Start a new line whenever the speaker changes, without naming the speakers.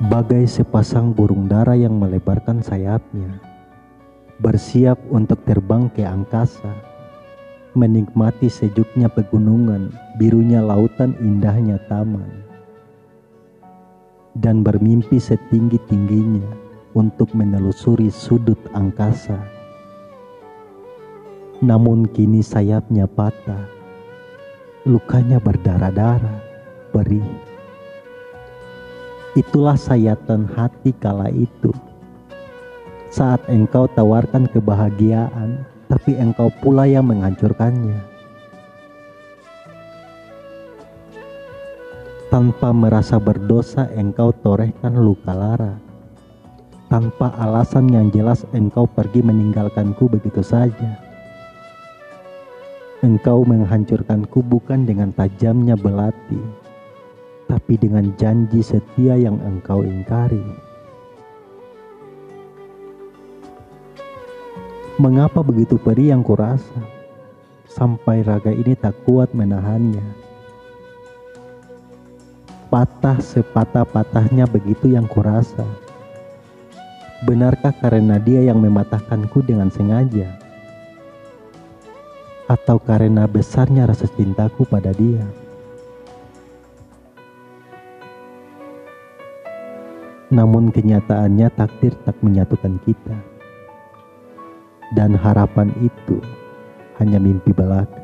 bagai sepasang burung dara yang melebarkan sayapnya, bersiap untuk terbang ke angkasa, menikmati sejuknya pegunungan, birunya lautan, indahnya taman, dan bermimpi setinggi-tingginya untuk menelusuri sudut angkasa. Namun kini sayapnya patah, lukanya berdarah-darah, perih Itulah sayatan hati kala itu. Saat engkau tawarkan kebahagiaan, tapi engkau pula yang menghancurkannya. Tanpa merasa berdosa, engkau torehkan luka lara. Tanpa alasan yang jelas, engkau pergi meninggalkanku begitu saja. Engkau menghancurkanku bukan dengan tajamnya belati, tapi dengan janji setia yang engkau ingkari. Mengapa begitu perih yang kurasa, sampai raga ini tak kuat menahannya. Patah sepatah-patahnya begitu yang kurasa. Benarkah karena dia yang mematahkanku dengan sengaja? Atau karena besarnya rasa cintaku pada dia? Namun kenyataannya takdir tak menyatukan kita. Dan harapan itu hanya mimpi belaka.